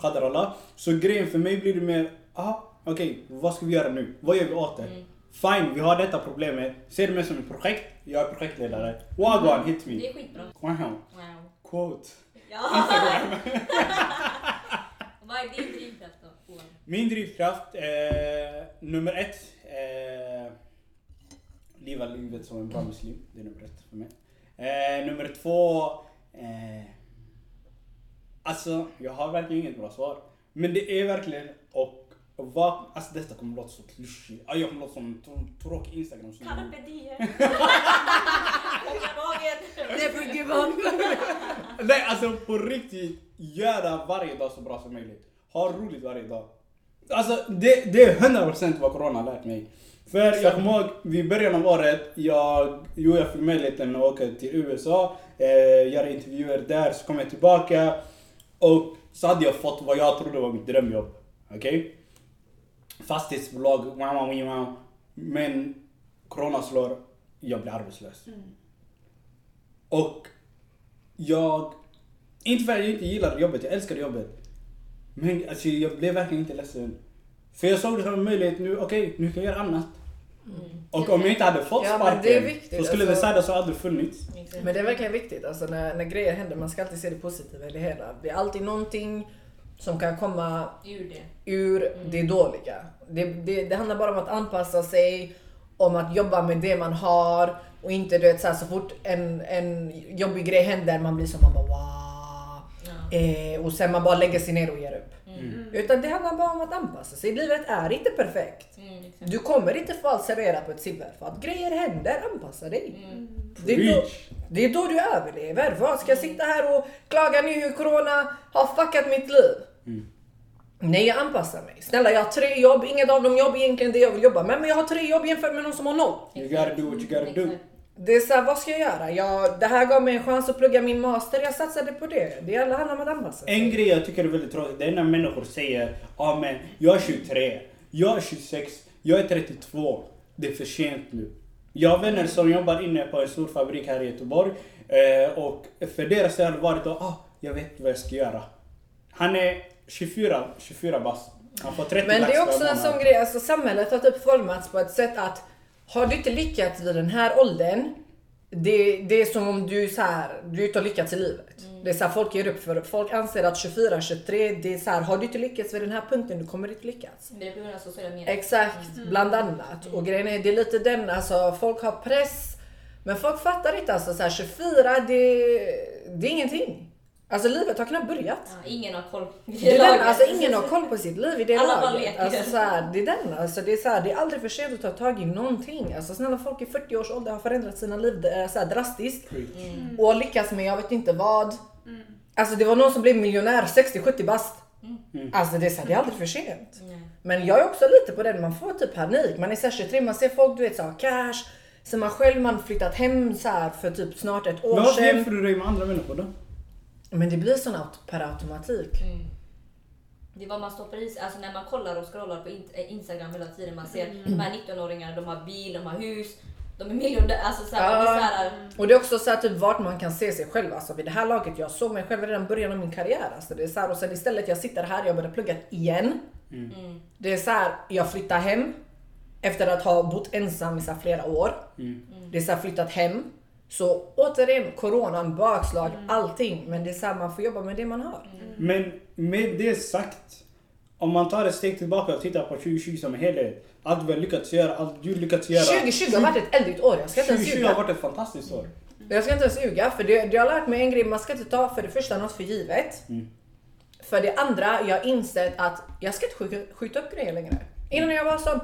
Qadar Allah. Så grejen för mig blir det mer, ah, okej, vad ska vi göra nu? Vad gör vi åt det? Fine, vi har detta problemet. Se det mer som ett projekt. Jag är projektledare. Wagwan, hit Det me. är skitbra. Wow. Wow. Quote. Ja. <laughs> <laughs> Vad är din drivkraft då? Min drivkraft, eh, nummer ett. Eh, leva livet som en bra muslim. Det är nummer ett för mig. Eh, nummer två. Eh, alltså, jag har verkligen inget bra svar. Men det är verkligen och vad, alltså detta kommer låta så klyschigt. Ah, jag kommer låta som en tr- tråkig instagram. Carpe diem. Never give up. Nej alltså på riktigt, göra varje dag så bra som möjligt. Ha roligt varje dag. Alltså det, det är 100% vad corona har lärt mig. För jag kommer ihåg vid början av året, jag, jo, jag fick möjligheten att åka till USA, eh, göra intervjuer där, så kom jag tillbaka och så hade jag fått vad jag trodde var mitt drömjobb. Okej? Fastighetsbolag, wow, wow, wow. Men corona slår, jag blir arbetslös. Och jag, inte för att jag inte gillade jobbet, jag älskade jobbet. Men alltså, jag blev verkligen inte ledsen. För jag såg det som en möjlighet nu, okej, nu kan jag göra annat. Och om jag inte hade fått Ja, sparken viktigt, så skulle alltså. det Sidas ha aldrig funnits. Men det är verkligen viktigt, alltså när, när grejer händer, man ska alltid se det positiva i det hela. Det är alltid någonting som kan komma Ur det. ur det dåliga. Det, det, det handlar bara om att anpassa sig, om att jobba med det man har och inte du vet så, här, så fort en, en jobbig grej händer man blir som man bara wow. Ja. Eh, och sen man bara lägger sig ner och ger upp. Mm. Utan det handlar bara om att anpassa sig. Livet är inte perfekt. Mm. Du kommer inte få allt serverat på ett silver för att grejer händer, anpassa dig. Mm. Det är, då, det är då du överlever. Vad ska jag sitta här och klaga nu hur corona har fuckat mitt liv? Mm. Nej, jag anpassar mig. Snälla, jag har tre jobb. Inget av dem jobb är egentligen det jag vill jobba med. Men jag har tre jobb jämfört med någon som har noll. You gotta do what you gotta do. Det är så här, vad ska jag göra? Jag, det här gav mig en chans att plugga min master. Jag satsade på det. Det handlar om att anpassa. En grej jag tycker är väldigt tråkigt, det är när människor säger Ja men jag är 23, jag är 26, jag är 32. Det är för sent nu. Jag har vänner som jobbar inne på en stor fabrik här i Göteborg. Eh, och för deras del har det varit att ah, jag vet vad jag ska göra. Han är 24, 24 bast. Han får 30 Men det är också en sån grej, alltså samhället har typ formats på ett sätt att har du inte lyckats vid den här åldern, det, det är som om du så här, du inte har lyckats i livet. Det är så här, folk ger upp för folk anser att 24, 23, det är så här, har du inte lyckats vid den här punkten, du kommer inte lyckas. Det är på grund av sociala medier. Exakt, bland annat. Och grejen är, det är lite den, alltså folk har press. Men folk fattar inte alltså, så här, 24, det, det är ingenting. Alltså livet har knappt börjat. Ja, ingen har koll. Det är den, alltså ingen har koll på sitt liv i det Alla laget. leker. Alltså, så här, det är den. Alltså, det, är så här, det är aldrig för sent att ta tag i någonting. Alltså, snälla folk i 40 års ålder har förändrat sina liv eh, så här, drastiskt. Mm. Och lyckats med jag vet inte vad. Alltså det var någon som blev miljonär 60-70 bast. Alltså det är, så här, det är aldrig för sent. Nej. Men jag är också lite på den, man får typ panik. Man är här 23, man ser folk du vet så här, cash. Så man själv man flyttat hem så här för typ snart ett år Men varför sedan. jämför du dig med andra människor då? Men det blir sån aut- per automatik. Mm. Det är vad man stoppar i sig. Alltså när man kollar och scrollar på in- eh, Instagram hela tiden. Man ser de här 19-åringarna, de har bil, de har hus, de är miljonärer. Alltså så här, Ja. det är så här, Och det är också så här, typ vart man kan se sig själv. Alltså vid det här laget, jag såg mig själv redan i början av min karriär. Alltså, det är så här, och sen istället jag sitter här, jag börjar plugga igen. mm. Det är så här, jag flyttar hem efter att ha bott ensam i så flera år. Det är så här, flyttat hem. Så återigen, coronan, bakslag, allting. Men det är så här, man får jobba med det man har. Men med det sagt, om man tar ett steg tillbaka och tittar på 2020 som helhet. Allt vi har lyckats göra, allt du lyckats göra. 2020 har varit ett eldigt år, jag ska inte ens 2020 har varit ett fantastiskt år. Jag ska inte ens ljuga, för det, det har lärt mig en grej. Man ska inte ta för det första något för givet. Mm. För det andra, jag har insett att jag ska inte skjuta, skjuta upp grejer längre. Innan jag var som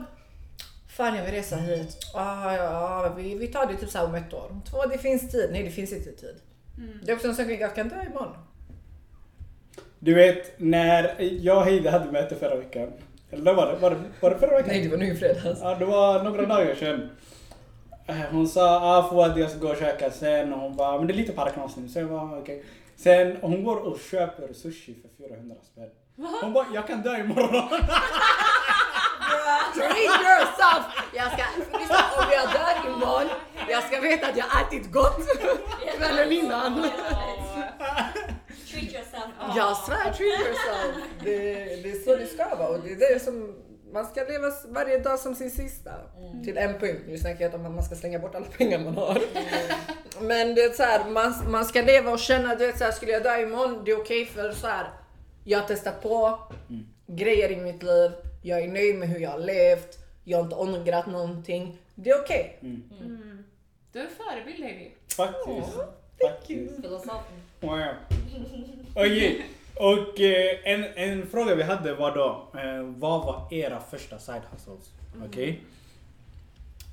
Fan jag vill resa hit. Ah, ja, vi, vi tar det typ så här om ett år. Två, det finns tid. Nej det finns inte tid. Det är också en sak jag kan dö imorgon. Du vet, när jag och Heidi hade möte förra veckan. Eller då var det, var det, var det förra veckan? Nej det var nu i fredags. Ja, det var några dagar sedan. Eh, Hon sa ah, att jag ska gå och käka sen och hon bara men det är lite parknas nu. Så jag bara okej. Sen hon går och köper sushi för 400 spänn. Hon bara jag kan dö imorgon. <laughs> Treat yourself! Jag ska, lyssna, om jag dör imorgon, jag ska veta att jag ätit gott kvällen innan. Treat yourself. Jag svär, treat yourself. Det, det är så det ska vara och det är det som man ska leva varje dag som sin sista. Till en punkt. Nu snackar jag om att man ska slänga bort alla pengar man har. Men det är så här, man, man ska leva och känna, du vet så här, skulle jag dö imorgon, det är okej för så här. Jag har testat på grejer i mitt liv. Jag är nöjd med hur jag har levt. Jag har inte ångrat någonting. Det är okej. Du är en förebild Heidi. Faktiskt. Faktiskt. Filosofen. Wow. Okej. Och eh, en, en fråga vi hade var då, eh, vad var era första side hustles? Okej?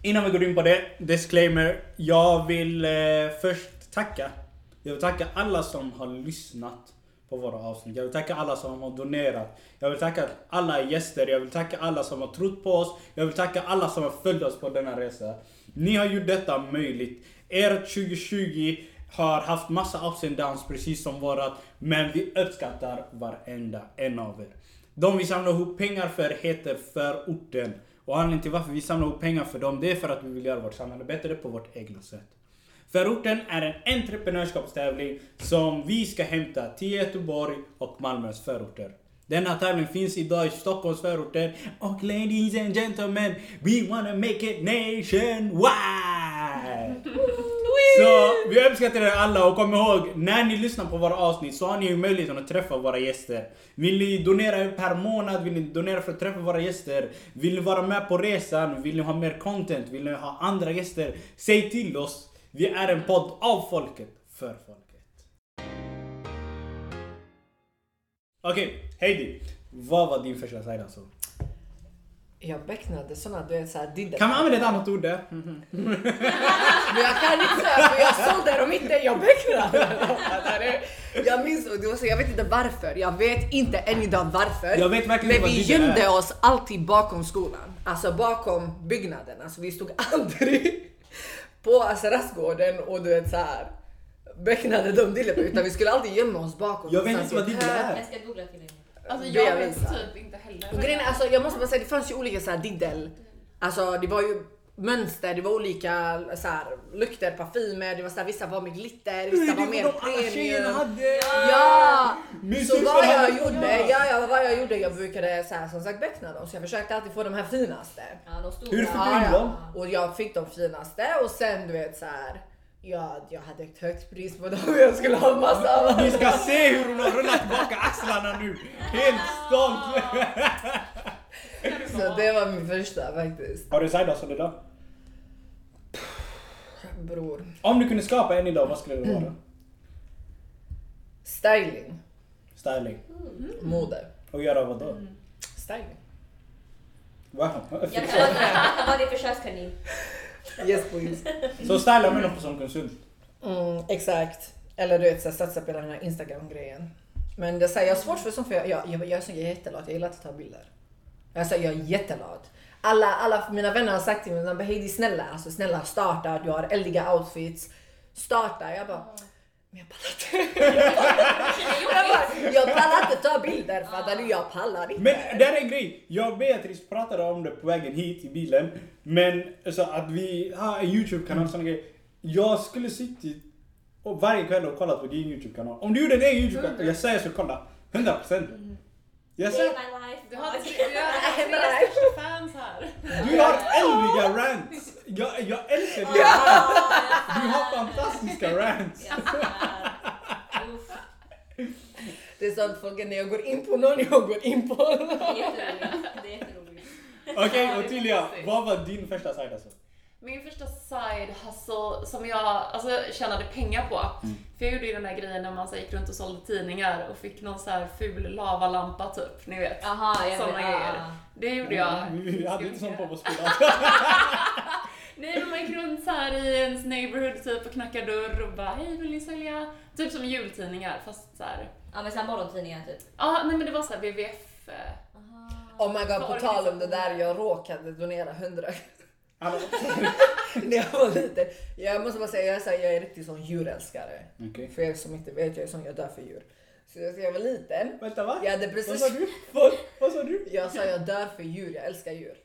Innan vi går in på det, disclaimer. Jag vill eh, först tacka. Jag vill tacka alla som har lyssnat på våra avsnitt. Jag vill tacka alla som har donerat. Jag vill tacka alla gäster. Jag vill tacka alla som har trott på oss. Jag vill tacka alla som har följt oss på denna resa. Ni har gjort detta möjligt. Ert 2020 har haft massa ups and downs precis som vårat. Men vi uppskattar varenda en av er. De vi samlar ihop pengar för heter Förorten. Och anledningen till varför vi samlar ihop pengar för dem, det är för att vi vill göra vårt samhälle bättre på vårt egna sätt. Förorten är en entreprenörskapstävling som vi ska hämta till Göteborg och Malmös förorter. Denna tävling finns idag i Stockholms förorter och ladies and gentlemen, we wanna make it nationwide! Så vi uppskattar er alla och kom ihåg, när ni lyssnar på våra avsnitt så har ni ju möjligheten att träffa våra gäster. Vill ni donera per månad? Vill ni donera för att träffa våra gäster? Vill ni vara med på resan? Vill ni ha mer content? Vill ni ha andra gäster? Säg till oss. Vi är en podd av folket, för folket. Okej, Heidi. Vad var din första sida alltså? Jag becknade såna du vet såhär didder. Kan man använda ett annat ord där? Men <laughs> jag kan inte säga för jag sålde dem inte, jag becknade. <laughs> Jag minns, det var så, jag vet inte varför. Jag vet inte än idag varför. Jag vet verkligen Men vi gömde oss alltid bakom skolan. Alltså bakom byggnaden. Alltså vi stod aldrig på alltså, rastgården och du vet så här becknade de dillorna utan vi skulle alltid gömma oss bakom. Jag vet inte vad hörn. är. Jag ska googla till dig. Alltså Det jag vet typ inte heller. Och grejen är, alltså, jag måste bara säga, det fanns ju olika så här, diddel. Alltså det var ju mönster, det var olika så här, lukter, parfymer, det var så här, vissa var med glitter, vissa var mer premium. hade! Ja! Min Så vad jag gjorde, ja, ja, vad jag gjorde, jag brukade så här, som sagt beckna dem så jag försökte alltid få de här finaste. Ja, de stora. Hur fick du in dem? Och jag fick de finaste och sen du vet så här Ja, jag hade ett högt pris på dem. Jag skulle ha massa. Ni ska se hur hon har rullat tillbaka axlarna nu. Helt stolt. Så det var min första faktiskt. Har du side hustle idag? Bror. Om du kunde skapa en idag, vad skulle det vara? Styling. Styling. Mode. Och göra vad då? Styling. Va? Jag kan vara- vara din försökskanin. Yes please. Så styla med någon som konsult. Mm, exakt. Eller du vet, så satsa på den här Instagram-grejen. Men det, är så här, jag har svårt för sånt för jag, jag, jag, jag är så jättelat. Jag gillar inte att ta bilder. Alltså, jag är jättelat. Alla, alla mina vänner har sagt till mig, Heidi snälla, alltså, snälla starta, du har eldiga outfits. Starta. Jag bara, men jag pallar inte. <laughs> jag, bara, jag pallar inte ta bilder fattar du? Jag pallar inte. Men det är en grej. Jag och Beatrice pratade om det på vägen hit i bilen. Men så att vi har en YouTube-kanal och såna grejer. Jag skulle suttit och varje kväll och kollat på din YouTube-kanal. Om du gjorde en egen YouTube-kanal, jag säger så kolla. 100%. Jag Day säger, my life. Du har, du har <laughs> tre största fans här. du har eldiga rants. Jag, jag älskar dina rants. Du har fantastiska rants. Det är sånt folk när jag går in på någon, jag går in på någon. Okej Ottilia, vad var din första side alltså? Min första side hustle som jag alltså, tjänade pengar på. För jag gjorde ju den där grejen när man så, gick runt och sålde tidningar och fick någon så här ful lavalampa typ, ni vet. Jaha, jag Såna vet. grejer. ah. Det gjorde jag. Vi hade inte sånt på vår skola. <laughs> Nej men man gick runt så här i ens neighborhood typ och knackade dörr och bara hej vill ni sälja? Typ som jultidningar fast så här. Ja men såhär morgontidningar typ. Ja nej men det var så här WWF. eh, Oh my god, på tal om det där, jag råkade donera 100 Hallå? när <laughs> jag var liten. Jag måste bara säga, jag är, så här, jag är riktigt sån djurälskare. Okej. För er som inte vet, jag är sån, jag dör för djur. Så jag var liten, Vänta va? jag hade Vad precis... sa du? Vad, vad sa du? Jag sa jag dör för djur, jag älskar djur.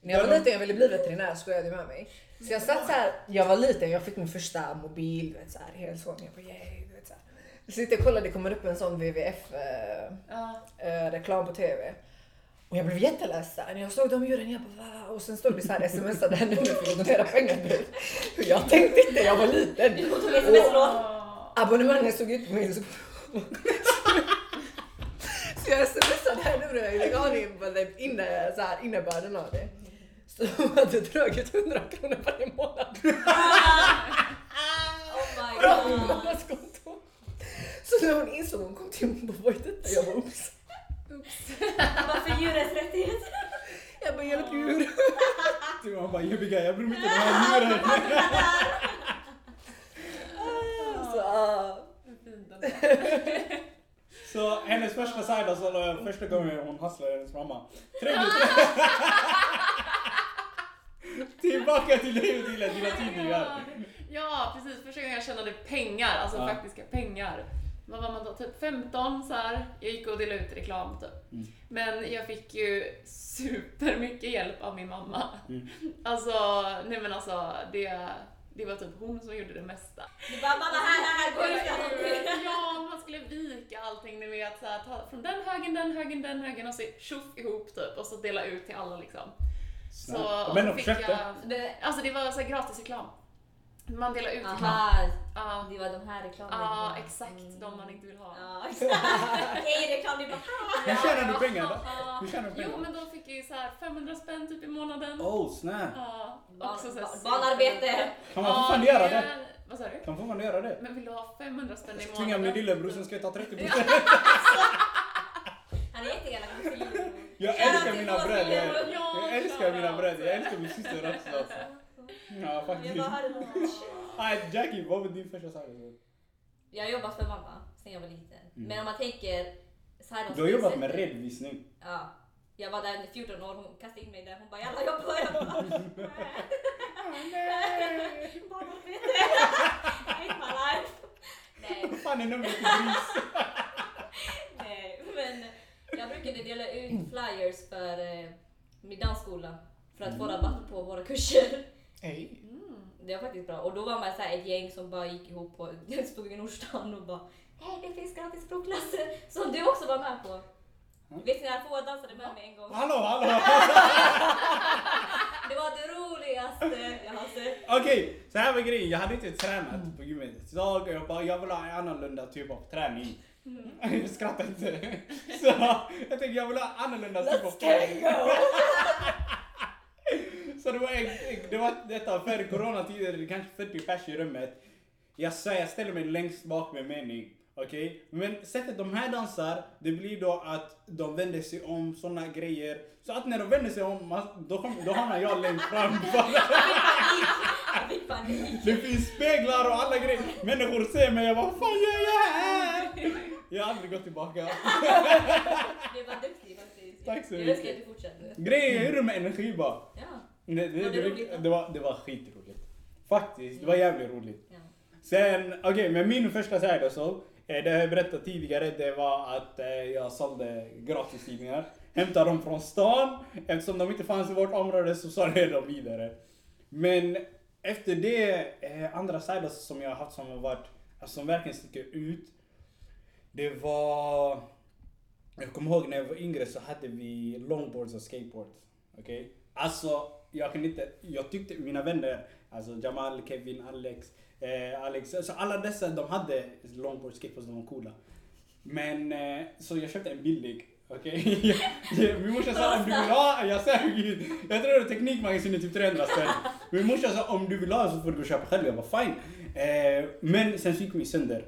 När jag var liten jag ville bli veterinär, skojade med mig. Så jag satt så här, jag var liten, jag fick min första mobil, du vet så här, helt så. Jag bara yay, du vet så här. Så sitter jag och kollar, det kommer upp en sån WWF eh, eh, reklam på TV. Och jag blev jätteledsen. Jag såg de djuren, jag bara va? Och sen stod det så här sms där nu för att donera pengar nu. Jag tänkte inte, jag var liten. Ah. Abonnemanget stod ut på min så... jag smsade här nu, jag ingen aning så här, innebörden av det. Så de hade dragit 100 kronor varje månad <laughs> Oh my god. Så när hon insåg, hon kom till mig och bara vad är detta? Jag bara oops. <laughs> Varför djurens rättigheter? Jag bara hjälp djur. <laughs> Du var bara jobbiga, jag bryr mig inte om de här djuren. <laughs> Så, ah. Så hennes första side hustle var första gången hon hustlade hennes mamma. Tillbaka till och till dina tidningar. Ja precis, första gången jag tjänade pengar, alltså Ja. faktiska pengar. Vad var man då? Typ 15 så här. Jag gick och delade ut reklam typ. Mm. Men jag fick ju supermycket hjälp av min mamma. Mm. <laughs> Alltså, nej men alltså det, det var typ hon som gjorde det mesta. Du bara mamma här, här, här, gå ut. <laughs> Ja, man skulle vika allting, ni vet så här, ta från den högen, den högen, den högen och så tjoff ihop typ och så dela ut till alla liksom. Så Snällt. Men de fick försökte. jag, Det- Alltså det var så här gratis reklam. Man delar ut. Aha, Ja, det var de här reklamen. ja exakt de man inte vill ha. Ja, <laughs> exakt. Ej reklam, det är bara Hur tjänar du pengar då? Ja. Hur tjänar du Jo men då fick jag ju så här 500 spänn typ i månaden. Oh snap. Ja, också så här barn- barnarbete. Kan man fortfarande göra det? Vad sa du? Kan man fortfarande göra det? Men vill du ha 500 spänn i Tvinga min månaden? lillebror som ska ta 30 Ja. <laughs> Han är jätteelak mot. Jag älskar mina bröder. Ja, Jag älskar mina bröder. Jag älskar min syster också. Ja Jag faktiskt. bara hörde något. Nej Jackie, vad var din första side? Jag har jobbat för mamma sen jag var liten. Men om man tänker side Du har jobbat med redovisning. Ja. Jag var där i 14 år, hon kastade in mig där. Hon bara jalla jag börjar. Jag bara <laughs> barnarbete. Hate <laughs> my life. Nej, Vad fan är numret till gris? <laughs> nej. Men jag brukade dela ut flyers för eh, min dansskola. För att få rabatt på våra kurser. Hej. Det var faktiskt bra. Och då var man så här ett gäng som bara gick ihop på <laughs> stod i Nordstan och bara Hej det finns gratis språkklasser <laughs> som du också var med på. Vet ni när få dansade med mig en gång? Hallå, hallå! <laughs> Det var det roligaste jag har sett. Okej, så här var grejen. Jag hade inte tränat på gymmet. Så jag bara, jag vill ha en annorlunda typ av träning. Jag skrattar inte. Så jag tänkte jag vill ha annorlunda typ av träning. Så det var, det var detta för coronatider, det kanske 40 pers i rummet. Jag säger, jag ställer mig längst bak med mening. Okej? Men sättet de här dansar, det blir då att de vänder sig om, såna grejer. Så att när de vänder sig om, då, kom, då hamnar jag längst fram. <laughs> Jag. Det finns speglar och alla grejer. Människor ser mig, jag bara vad fan gör jag här? Jag har aldrig gått tillbaka. Du var duktig faktiskt. Tack så Jag mycket. önskar att du fortsatte. Grejen är det med energi bara. Ja. Det, det, Var det det, det, var, det var skitroligt. Faktiskt, det var jävligt roligt. ja. Sen, okej, men min första side så, eh, det har jag berättat tidigare, det var att eh, jag sålde gratistidningar. Hämtade dem från stan, eftersom de inte fanns i vårt område så sålde jag dem vidare. Men efter det, eh, andra sidan som jag har haft som har varit, alltså som verkligen sticker ut. Det var, jag kommer ihåg när jag var yngre så hade vi longboards och skateboards. Okej? Alltså, jag kan inte, jag tyckte mina vänner, alltså Jamal, Kevin, Alex, eh, Alex, alltså alla dessa de hade longboard skateboards, de var coola. Men, eh, så jag köpte en billig. Okej? <laughs> Okay? Min morsa sa om du vill ha, jag säger, jag tror att var Teknikmagasinet typ 300 spänn. Min morsa sa om du vill ha så får du köpa själv. Jag var fine. Eh, men sen så gick min sönder.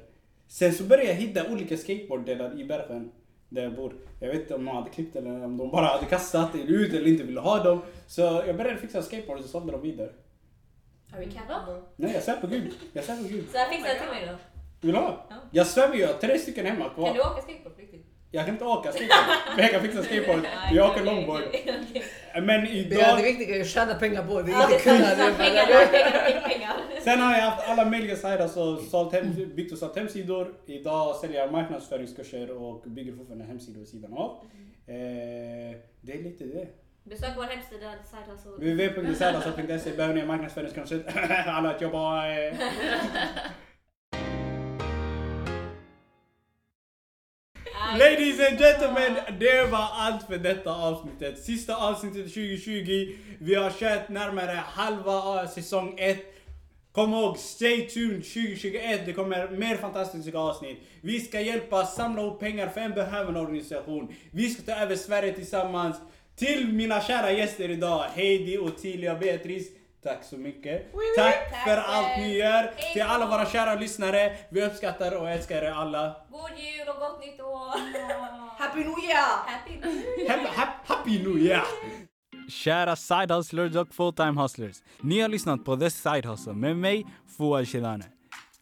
Sen så började jag hitta olika skateboarddelar i Bergen där jag bor. Jag vet inte om de hade klippt eller om de bara hade kastat ut eller inte ville ha dem. Så jag började fixa skateboards och sålde dem vidare. Har vi cattat Nej jag svär på gud. Jag svär på gud. Så jag fixar till mig då. Vill du ha? Ja. Jag svär jag har tre stycken hemma Kan du kvar. åka skateboard på riktigt? Jag kan inte åka skateboard. Men jag kan fixa skateboard. Jag åker longboard. Okej. Men Det, är det idag... viktiga är att tjäna pengar på det, Ja, det är kunna det. Pengar, bara- pengar, pengar, pengar. Sen har jag haft alla möjliga sidor, alltså sålt hem, byggt och sålt hemsidor. Idag säljer jag marknadsföringskurser och bygger fortfarande hemsidor vid sidan av. Eh, det är lite det. Besök vår hemsida, Hustle. www.designasso.se behöver ni en marknadsföringskonsult. <laughs> Alla att jobba... Eh. <laughs> Ladies and gentlemen, det var allt för detta avsnittet. Sista avsnittet 2020. Vi har kört närmare halva säsong 1. Kom ihåg, stay tuned 2021. Det kommer mer fantastiska avsnitt. Vi ska hjälpa samla ihop pengar för en behövande organisation. Vi ska ta över Sverige tillsammans. Till mina kära gäster idag, Heidi, Ottilia, Beatrice. Tack så mycket. Tack Tack för allt ni gör. Till alla våra kära lyssnare. Vi uppskattar och älskar er alla. God jul och gott nytt år! <laughs> Happy New Year! Happy New Year! <laughs> Happy, happy, happy New Year! Kära side hustlers och full-time hustlers. Ni har lyssnat på The Side Hustle med mig, Fouad Shedane.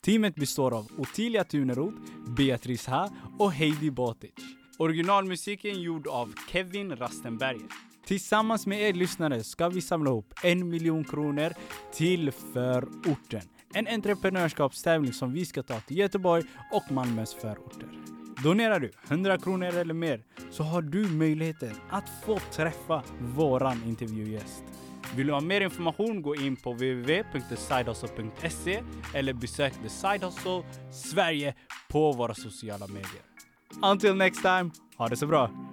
Teamet består av Ottilia Tuneroth, Beatrice Ha och Heidi Botic. Originalmusiken gjord av Kevin Rastenberger. Tillsammans med er lyssnare ska vi samla ihop en miljon kronor till förorten. En entreprenörskapstävling som vi ska ta till Göteborg och Malmös förorter. Donerar du 100 kronor eller mer så har du möjligheten att få träffa våran intervjugäst. Vill du ha mer information gå in på www.thesidehustle.se eller besök The Side Hustle Sverige på våra sociala medier. Until next time, ha det så bra!